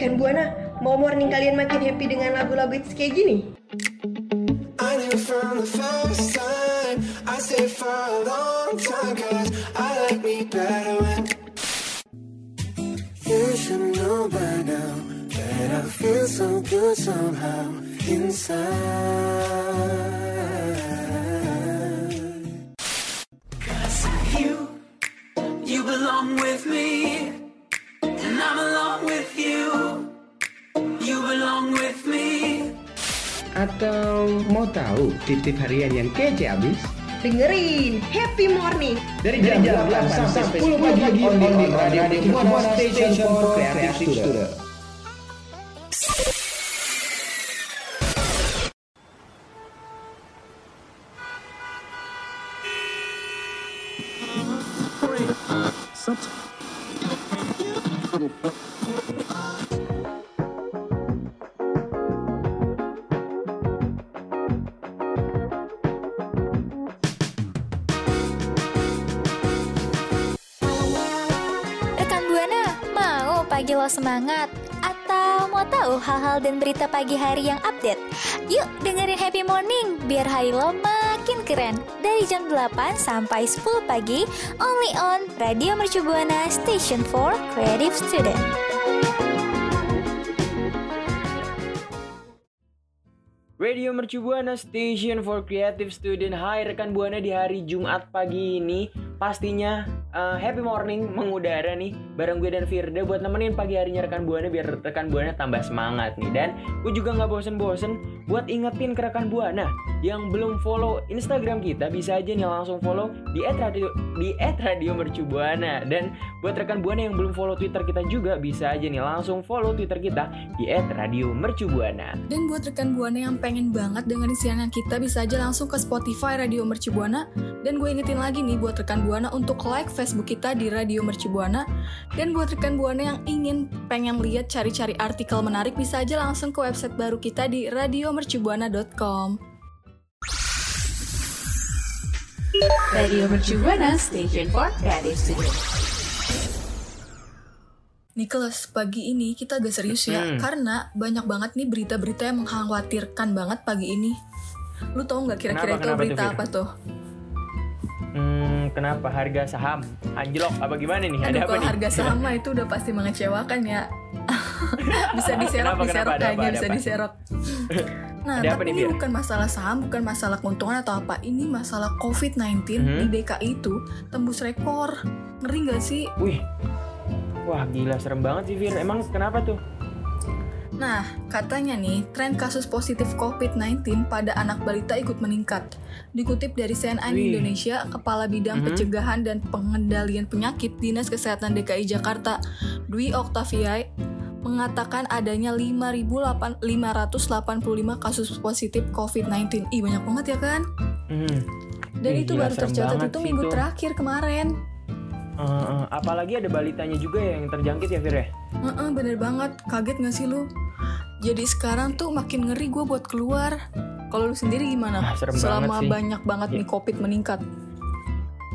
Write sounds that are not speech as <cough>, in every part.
Rekan Buana, mau morning kalian makin happy dengan lagu-lagu hits kayak gini? I knew from the Atau mau tahu tip-tip harian yang kece abis? Dengerin Happy Morning Dari jam 8 sampai 10 pagi on the Radio Kimono Station for Creative Student. Rekan semangat? Atau mau tahu hal-hal dan berita pagi hari yang update? Yuk dengerin Happy Morning biar hari lo makin keren. Dari jam 8 sampai 10 pagi, only on Radio Mercu Buana Station for Creative Student. Radio Mercu Buana Station for Creative Student Hai rekan Buana di hari Jumat pagi ini Pastinya uh, happy morning mengudara nih Bareng gue dan Firda buat nemenin pagi harinya rekan Buana Biar rekan Buana tambah semangat nih. Dan gue juga gak bosen-bosen buat ingetin ke rekan Buana Yang belum follow Instagram kita bisa aja nih langsung follow di @radio di @radio Mercu Buana. Dan buat rekan Buana yang belum follow Twitter kita juga bisa aja nih langsung follow Twitter kita di @radio Mercu Buana. Dan buat rekan Buana yang pengen banget dengerin siaran kita bisa aja langsung ke Spotify Radio Merci Buana. Dan gue ingetin lagi nih buat rekan Buana untuk like Facebook kita di Radio Merci Buana. Dan buat rekan Buana yang ingin pengen lihat cari-cari artikel menarik bisa aja langsung ke website baru kita di radiomercubuana.com. Radio Mercu Buana Station for Creative Studio. Nicholas, pagi ini kita agak serius ya, Hmm. karena banyak banget nih berita-berita yang mengkhawatirkan banget pagi ini. Lu tau nggak kira-kira itu Kenapa berita tuh, apa tuh? Hmm, kenapa harga saham anjlok apa gimana nih? Ada Aduh, apa kalau nih? harga saham mah itu udah pasti mengecewakan ya. <laughs> bisa diserok, Kenapa, diserok kenapa? Ada kayaknya apa, ada bisa apa? diserok. <laughs> Nah, Ada tapi nih, ini Fir? bukan masalah saham, bukan masalah keuntungan atau apa. Ini masalah COVID-19 Mhm. di DKI itu tembus rekor. Ngeri nggak sih? Wih, wah gila serem banget sih Fir. Emang kenapa tuh? Nah, katanya nih, tren kasus positif COVID-19 pada anak balita ikut meningkat. Dikutip dari CNN Wih. Indonesia, Kepala Bidang Mhm. Pencegahan dan Pengendalian Penyakit Dinas Kesehatan DKI Jakarta, Dwi Oktavia, mengatakan adanya 5.585 kasus positif COVID-19. Ih, banyak banget ya kan? Hmm. Dan Ih, itu baru tercatat itu minggu itu. terakhir kemarin. Eh, apalagi ada balitanya juga ya yang terjangkit ya Fir ya? Heeh, bener banget. Kaget gak sih lu? Jadi sekarang tuh makin ngeri gue buat keluar. Kalau lu sendiri gimana? Ah, serem Selama banget sih. banyak banget nih Ya. COVID meningkat.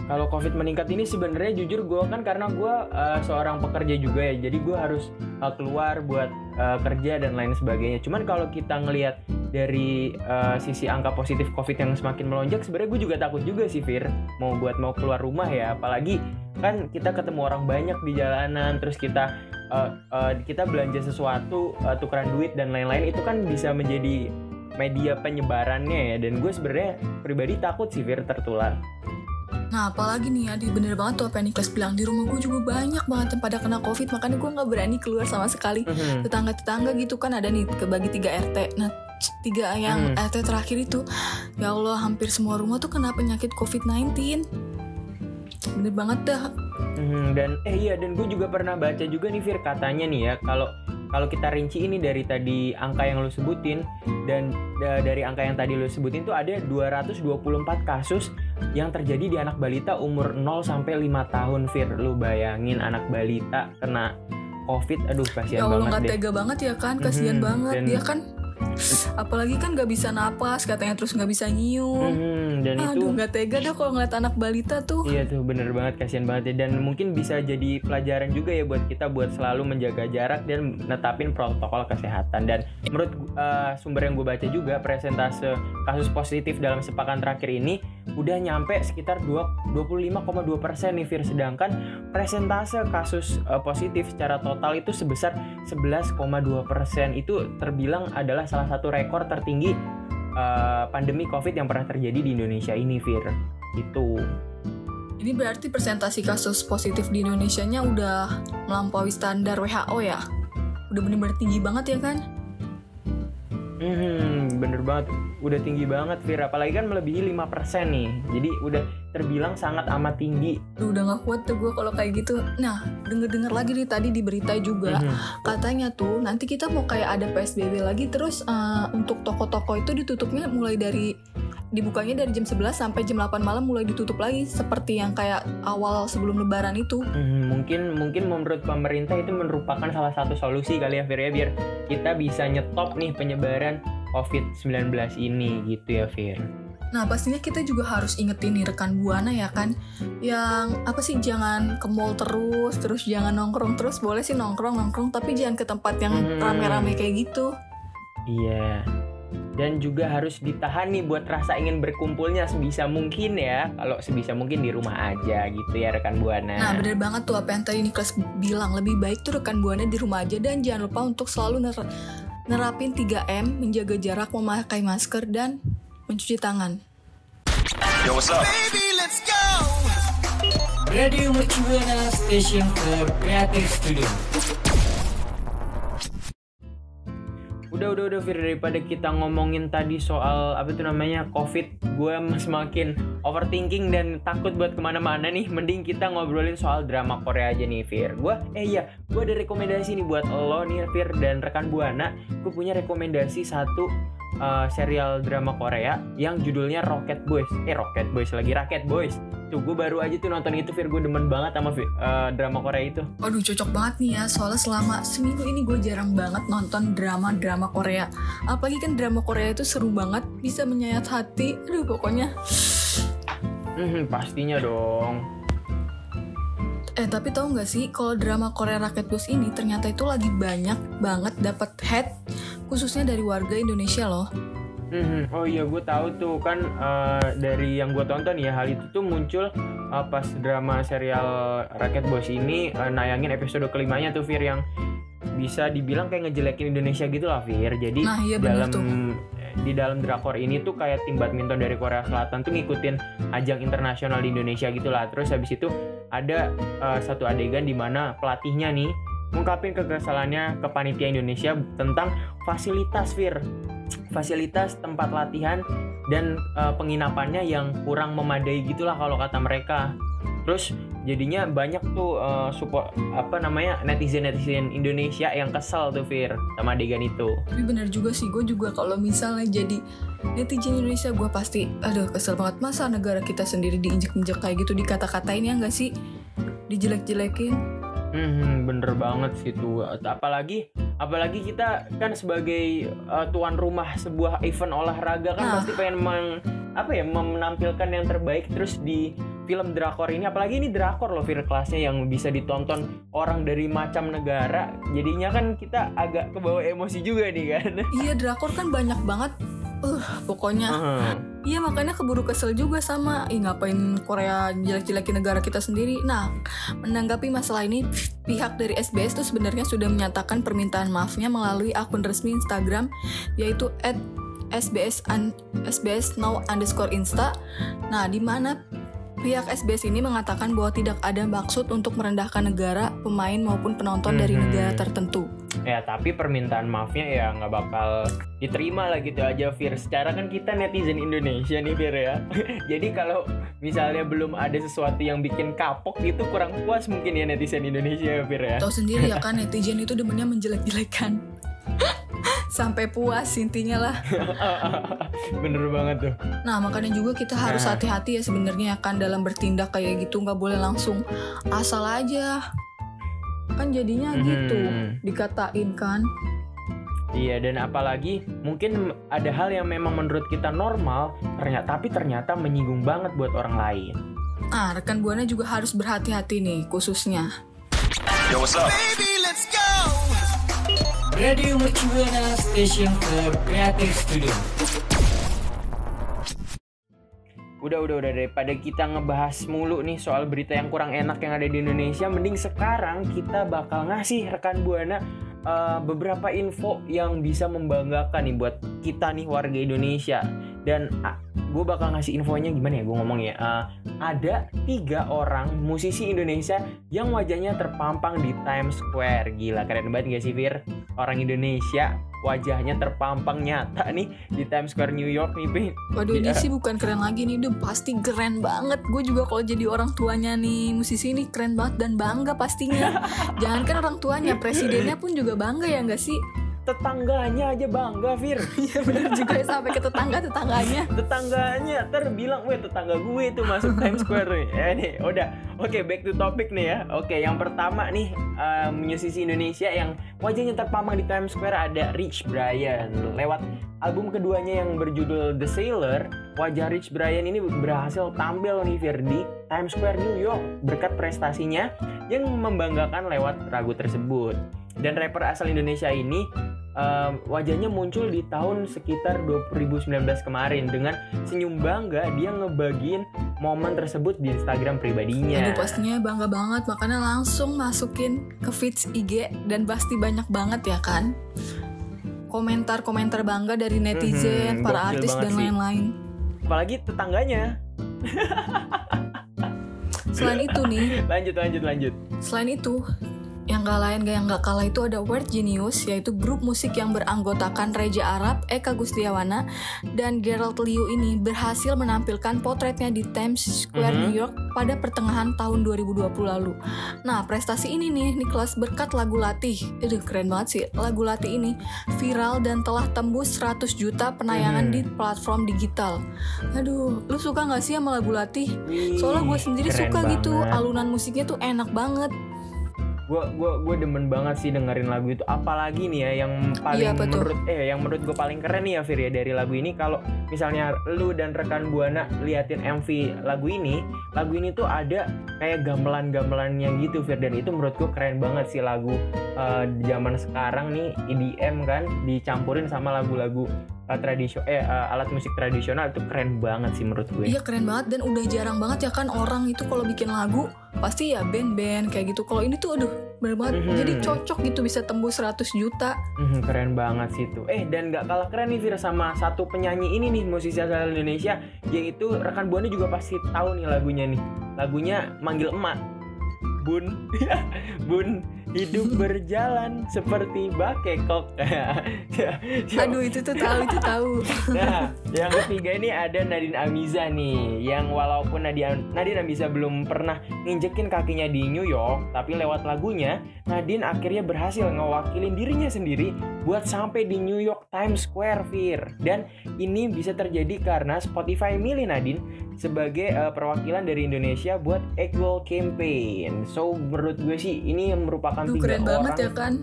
Kalau COVID meningkat ini sebenarnya jujur gue kan karena gue uh, seorang pekerja juga ya, jadi gue harus uh, keluar buat uh, kerja dan lain sebagainya. Cuman kalau kita ngelihat dari uh, sisi angka positif COVID yang semakin melonjak, sebenarnya gue juga takut juga sih Fir, mau buat mau keluar rumah ya, apalagi kan kita ketemu orang banyak di jalanan, terus kita uh, uh, kita belanja sesuatu, uh, tukeran duit dan lain-lain itu kan bisa menjadi media penyebarannya ya, dan gue sebenarnya pribadi takut sih Fir tertular. Nah apalagi nih ya, di bener banget tuh apa yang Niklas bilang. Di rumah gue juga banyak banget yang pada kena COVID, makanya gue nggak berani keluar sama sekali. Mhm. Tetangga-tetangga gitu kan ada nih kebagi 3 RT. Nah tiga yang Hmm. RT terakhir itu, ya Allah hampir semua rumah tuh kena penyakit COVID-19. Bener banget dah. Mhm, dan eh iya dan gue juga pernah baca juga nih Fir katanya nih ya kalau kalau kita rinci ini dari tadi angka yang lu sebutin dan da- dari angka yang tadi lu sebutin tuh ada 224 kasus yang terjadi di anak balita umur 0 sampai 5 tahun Fir. Lu bayangin anak balita kena Covid, aduh kasihan Ya banget deh. tega banget ya kan, kasihan Mhm, banget. dan- Dia kan Apalagi kan nggak bisa napas, katanya terus nggak bisa nyium. Mhm, dan itu Aduh, nggak tega dah kalau ngeliat anak balita tuh. Iya tuh bener banget kasihan banget ya dan mungkin bisa jadi pelajaran juga ya buat kita buat selalu menjaga jarak dan netapin protokol kesehatan dan menurut uh, sumber yang gue baca juga presentase kasus positif dalam sepekan terakhir ini udah nyampe sekitar 2 25,2 persen nih Fir sedangkan presentase kasus uh, positif secara total itu sebesar 11,2 persen itu terbilang adalah salah satu rekor tertinggi uh, pandemi COVID yang pernah terjadi di Indonesia ini Fir itu. Ini berarti presentasi kasus positif di Indonesia-nya udah melampaui standar WHO ya? Udah bener-bener tinggi banget ya kan? Hmm, bener banget. Udah tinggi banget, Fir. Apalagi kan melebihi 5% nih. Jadi udah terbilang sangat amat tinggi. Duh, udah gak kuat tuh gue kalau kayak gitu. Nah, denger-denger lagi nih tadi di berita juga. Mhm. Katanya tuh nanti kita mau kayak ada PSBB lagi terus eh, untuk toko-toko itu ditutupnya mulai dari dibukanya dari jam 11 sampai jam 8 malam mulai ditutup lagi seperti yang kayak awal sebelum lebaran itu. Hmm, mungkin mungkin menurut pemerintah itu merupakan salah satu solusi kali ya, Fir ya, biar kita bisa nyetop nih penyebaran COVID-19 ini gitu ya, Fir. Nah, pastinya kita juga harus ingetin nih rekan Buana ya kan yang apa sih jangan ke mall terus, terus jangan nongkrong terus. Boleh sih nongkrong-nongkrong tapi jangan ke tempat yang Hmm. rame-rame kayak gitu. Iya. Dan juga harus ditahan nih buat rasa ingin berkumpulnya sebisa mungkin ya. Kalau sebisa mungkin di rumah aja gitu ya rekan Buana. Nah, bener banget tuh apa yang tadi Niklas bilang. Lebih baik tuh rekan Buana di rumah aja dan jangan lupa untuk selalu ner- nerapin 3M, menjaga jarak, memakai masker dan mencuci tangan. Radio Mercubuana Station for Creative Studio. Udah udah udah Fir daripada kita ngomongin tadi soal apa itu namanya COVID, gue semakin overthinking dan takut buat ke mana-mana nih. Mending kita ngobrolin soal drama Korea aja nih Fir. Gue eh iya, gue ada rekomendasi nih buat lo nih Fir dan rekan Buana. Gue punya rekomendasi satu uh, serial drama Korea yang judulnya Rocket Boys. Eh Rocket Boys lagi Rocket Boys. Tuh gue baru aja tuh nonton itu Fir, gue demen banget sama uh, drama Korea itu. Waduh cocok banget nih ya Soalnya selama seminggu ini gue jarang banget nonton drama-drama Korea Apalagi kan drama Korea itu seru banget Bisa menyayat hati Aduh pokoknya Hmm, pastinya dong. Eh tapi tahu nggak sih Kalau drama Korea Raket Bus ini Ternyata itu lagi banyak banget dapat head Khususnya dari warga Indonesia loh Mhm. Oh iya gue tahu tuh kan eh, dari yang gue tonton ya hal itu tuh muncul eh, pas drama serial Raket Bos ini eh, nayangin episode kelimanya tuh Fir yang bisa dibilang kayak ngejelekin Indonesia gitu lah Fir. Jadi Nah, iya dalam tuh. di dalam drakor ini tuh kayak tim badminton dari Korea Selatan tuh ngikutin ajang internasional di Indonesia gitu lah. Terus habis itu ada eh, satu adegan di mana pelatihnya nih ngungkapin kekesalannya ke panitia Indonesia tentang fasilitas Fir fasilitas tempat latihan dan eh, penginapannya yang kurang memadai gitulah kalau kata mereka. Terus jadinya banyak tuh eh, support apa namanya netizen netizen Indonesia yang kesel tuh Fir sama adegan itu. Tapi bener juga sih, gue juga kalau misalnya jadi netizen Indonesia gue pasti, aduh kesel banget masa negara kita sendiri diinjek-injek kayak gitu dikata-katain ya nggak sih? Dijelek-jelekin. Hmm, bener banget sih tuh. Apalagi apalagi kita kan sebagai eh, tuan rumah sebuah event olahraga kan Nah. pasti pengen meng, apa ya menampilkan yang terbaik terus di film drakor ini apalagi ini drakor loh Fir kelasnya yang bisa ditonton orang dari macam negara jadinya kan kita agak kebawa emosi juga nih kan Iya drakor kan banyak banget. Uh, pokoknya. Hmm. Iya makanya keburu kesel juga sama Ih ngapain Korea jelek-jelekin negara kita sendiri? Nah menanggapi masalah ini Pihak dari SBS tuh sebenarnya sudah menyatakan permintaan maafnya melalui akun resmi Instagram Yaitu at SBS, un- SBS now underscore insta. Nah di mana pihak SBS ini mengatakan bahwa tidak ada maksud untuk merendahkan negara, pemain maupun penonton dari Mhm. negara tertentu ya tapi permintaan maafnya ya nggak bakal diterima lah gitu aja Fir. Secara kan kita netizen Indonesia nih Fir ya. <laughs> Jadi kalau misalnya belum ada sesuatu yang bikin kapok gitu kurang puas mungkin ya netizen Indonesia ya Fir ya. Tahu sendiri ya <laughs> kan netizen itu demennya menjelek-jelekan. <laughs> Sampai puas intinya lah. Bener banget tuh. Nah makanya juga kita harus Nah. hati-hati ya sebenarnya ya kan dalam bertindak kayak gitu nggak boleh langsung asal aja kan jadinya gitu Mhm. dikatain kan Iya dan apalagi mungkin ada hal yang memang menurut kita normal ternyata tapi ternyata menyinggung banget buat orang lain. Ah, rekan Buana juga harus berhati-hati nih, khususnya. Radio Mercubuana Station for Creative Studio. Udah udah udah daripada kita ngebahas mulu nih soal berita yang kurang enak yang ada di Indonesia, mending sekarang kita bakal ngasih rekan Buana uh, beberapa info yang bisa membanggakan nih buat kita nih warga Indonesia. Dan uh, gue bakal ngasih infonya gimana ya gue ngomongnya. Uh, ada tiga orang musisi Indonesia yang wajahnya terpampang di Times Square. Gila keren banget gak sih Fir? Orang Indonesia wajahnya terpampang nyata nih di Times Square New York nih Pin. Waduh, ini Iya. sih bukan keren lagi nih, udah pasti keren banget. Gue juga kalau jadi orang tuanya nih musisi ini keren banget dan bangga pastinya. <laughs> Jangankan orang tuanya, presidennya pun juga bangga ya nggak sih? Tetangganya aja bangga Fir. <laughs> Iya bener juga ya, sampai ke tetangga-tetangganya. tetangganya. Terbilang weh tetangga gue itu masuk Times Square. Nih <laughs> ya nih udah. Oke back to topic nih ya. Oke yang pertama nih eh, musisi Indonesia yang wajahnya terpampang di Times Square ada Rich Brian. Lewat album keduanya yang berjudul The Sailor wajah Rich Brian ini berhasil tampil nih Fir, di Times Square New York. Berkat prestasinya yang membanggakan lewat lagu tersebut. Dan rapper asal Indonesia ini um, wajahnya muncul di tahun sekitar 2019 kemarin dengan senyum bangga dia ngebagiin momen tersebut di Instagram pribadinya. Aduh pastinya bangga banget, makanya langsung masukin ke feeds IG dan pasti banyak banget ya kan. Komentar-komentar bangga dari netizen, Mhm, para artis dan lain-lain. Apalagi tetangganya. Selain itu nih, <laughs> Lanjut lanjut lanjut. Selain itu, yang gak lain gak yang gak kalah itu ada Word Genius, yaitu grup musik yang beranggotakan Reja Arab, Eka Gustiawana, dan Gerald Liu ini berhasil menampilkan potretnya di Times Square Mhm. New York pada pertengahan tahun 2020 lalu. Nah, prestasi ini nih, Nicholas berkat lagu Latih. Itu keren banget sih, lagu Latih ini viral dan telah tembus 100 juta penayangan Mhm. di platform digital. Aduh, lu suka gak sih sama lagu Latih? Soalnya gue sendiri keren suka gitu, banget. alunan musiknya tuh enak banget. Gue gua gua demen banget sih dengerin lagu itu. Apalagi nih ya yang paling Iya, menurut eh yang menurut gue paling keren nih ya Fir ya dari lagu ini. Kalau misalnya lu dan rekan buana liatin MV lagu ini lagu ini tuh ada kayak gamelan-gamelannya gitu Fir. Dan itu menurut gue keren banget sih lagu di zaman sekarang nih EDM kan dicampurin sama lagu-lagu eh, tradisio eh eh, alat musik tradisional itu keren banget sih menurut gue Iya keren banget dan udah jarang banget ya kan orang itu kalau bikin lagu pasti ya band-band kayak gitu. Kalau ini tuh aduh bener banget. Mhm. Jadi cocok gitu bisa tembus 100 juta. Mhm, keren banget sih itu. Eh dan nggak kalah keren nih Fir sama satu penyanyi ini nih musisi asal Indonesia yaitu rekan buana juga pasti tahu nih lagunya nih. Lagunya manggil emak. Bun, <laughs> bun hidup berjalan seperti bakekok. <laughs> Aduh itu tuh tahu itu tahu. <laughs> Nah, yang ketiga ini ada Nadine Amiza nih, yang walaupun Nadine, Nadine Amiza belum pernah nginjekin kakinya di New York, tapi lewat lagunya, Nadine akhirnya berhasil ngewakilin dirinya sendiri buat sampai di New York Times Square, Fir. Dan ini bisa terjadi karena Spotify milih Nadine sebagai eh, perwakilan dari Indonesia buat Equal Campaign. So, menurut gue sih ini merupakan Aduh tiga keren orang banget ya kan.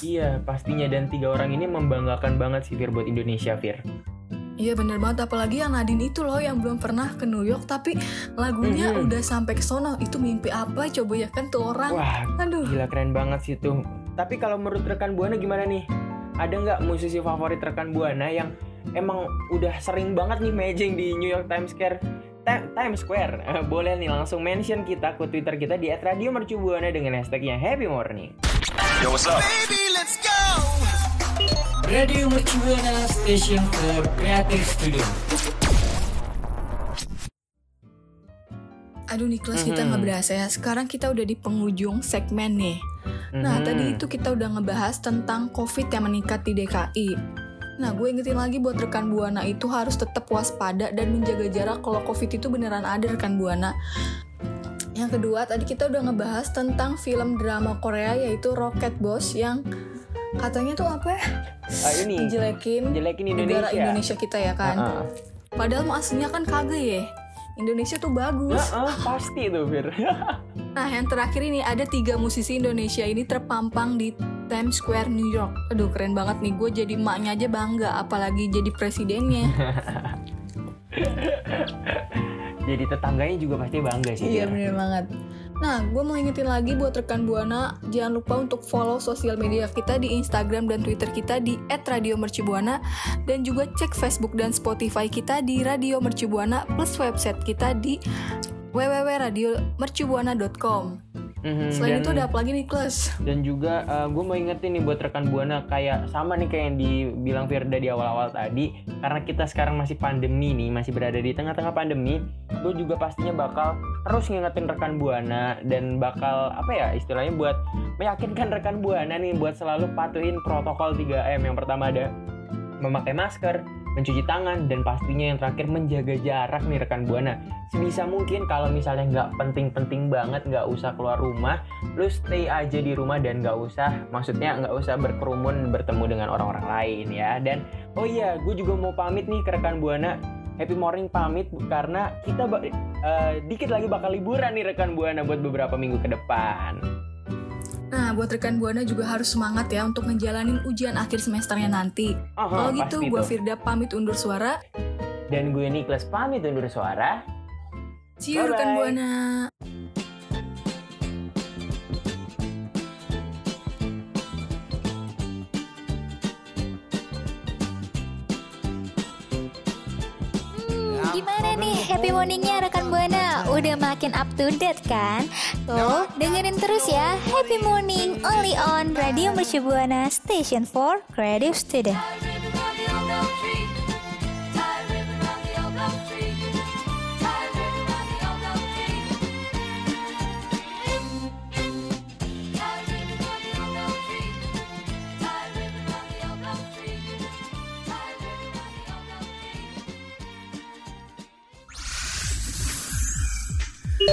Iya, pastinya dan tiga orang ini membanggakan banget sih Fir buat Indonesia, Fir. Iya bener banget apalagi yang Nadine itu loh yang belum pernah ke New York tapi lagunya Mhm. udah sampai ke sono. Itu mimpi apa coba ya kan tuh orang. Wah, Aduh. gila keren banget sih tuh. Tapi kalau menurut rekan Buana gimana nih? Ada nggak musisi favorit rekan Buana yang emang udah sering banget nih mejeng di New York Times Square? Ti- Times Square. Eh, <laughs> Boleh nih langsung mention kita ke Twitter kita di @radiomercubuana dengan hashtagnya Happy Morning. Radio Mercubuana Station for Creative Studio. Aduh Nicholas kita Mhm. nggak berasa ya. Sekarang kita udah di penghujung segmen nih. Nah, Mhm. tadi itu kita udah ngebahas tentang COVID yang meningkat di DKI. Nah, gue ingetin lagi buat rekan Buana itu harus tetap waspada dan menjaga jarak kalau COVID itu beneran ada rekan Buana. Yang kedua, tadi kita udah ngebahas tentang film drama Korea yaitu Rocket Boss yang katanya tuh apa ya? Ah, ini Ngejelekin jelekin negara Indonesia. Indonesia kita ya kan. Ah, ah. Padahal mau aslinya kan kagak ya. Indonesia tuh bagus. Ah, ah, pasti tuh Fir. <laughs> Nah, yang terakhir ini ada tiga musisi Indonesia ini terpampang di Times Square, New York. Aduh keren banget nih, gue jadi emaknya aja bangga, apalagi jadi presidennya. <laughs> Jadi tetangganya juga pasti bangga sih. Iya bener banget. Nah, gue mau ingetin lagi buat rekan Buana, jangan lupa untuk follow sosial media kita di Instagram dan Twitter kita di @radiomercubuana dan juga cek Facebook dan Spotify kita di Radio Mercubuana plus website kita di www.radiomercubuana.com. Mhm, Selain dan- itu ada apa lagi nih, Kles? Dan juga gue mau ingetin nih buat rekan buana kayak sama nih kayak yang dibilang Firda di awal-awal tadi karena kita sekarang masih pandemi nih masih berada di tengah-tengah pandemi gue juga pastinya bakal terus ngingetin rekan buana dan bakal apa ya istilahnya buat meyakinkan rekan buana nih buat selalu patuhin protokol 3M yang pertama ada memakai masker mencuci tangan dan pastinya yang terakhir menjaga jarak nih rekan buana. Sebisa mungkin kalau misalnya nggak penting-penting banget nggak usah keluar rumah lu stay aja di rumah dan nggak usah maksudnya nggak usah berkerumun bertemu dengan orang-orang lain ya. Dan oh iya gue juga mau pamit nih ke rekan buana. Happy morning pamit karena kita eh, dikit lagi bakal liburan nih rekan buana buat beberapa minggu ke depan Nah, buat rekan Buana juga harus semangat ya untuk ngejalanin ujian akhir semesternya nanti. Kalau gitu, gue. Firda pamit undur suara. dan gue Niklas pamit undur suara See you rekan. Buana. Gimana nih happy morningnya rekan Buana? Makin up to date kan? Tuh, dengerin terus ya Happy Morning only on Radio Mercu Buana Station for Creative Student.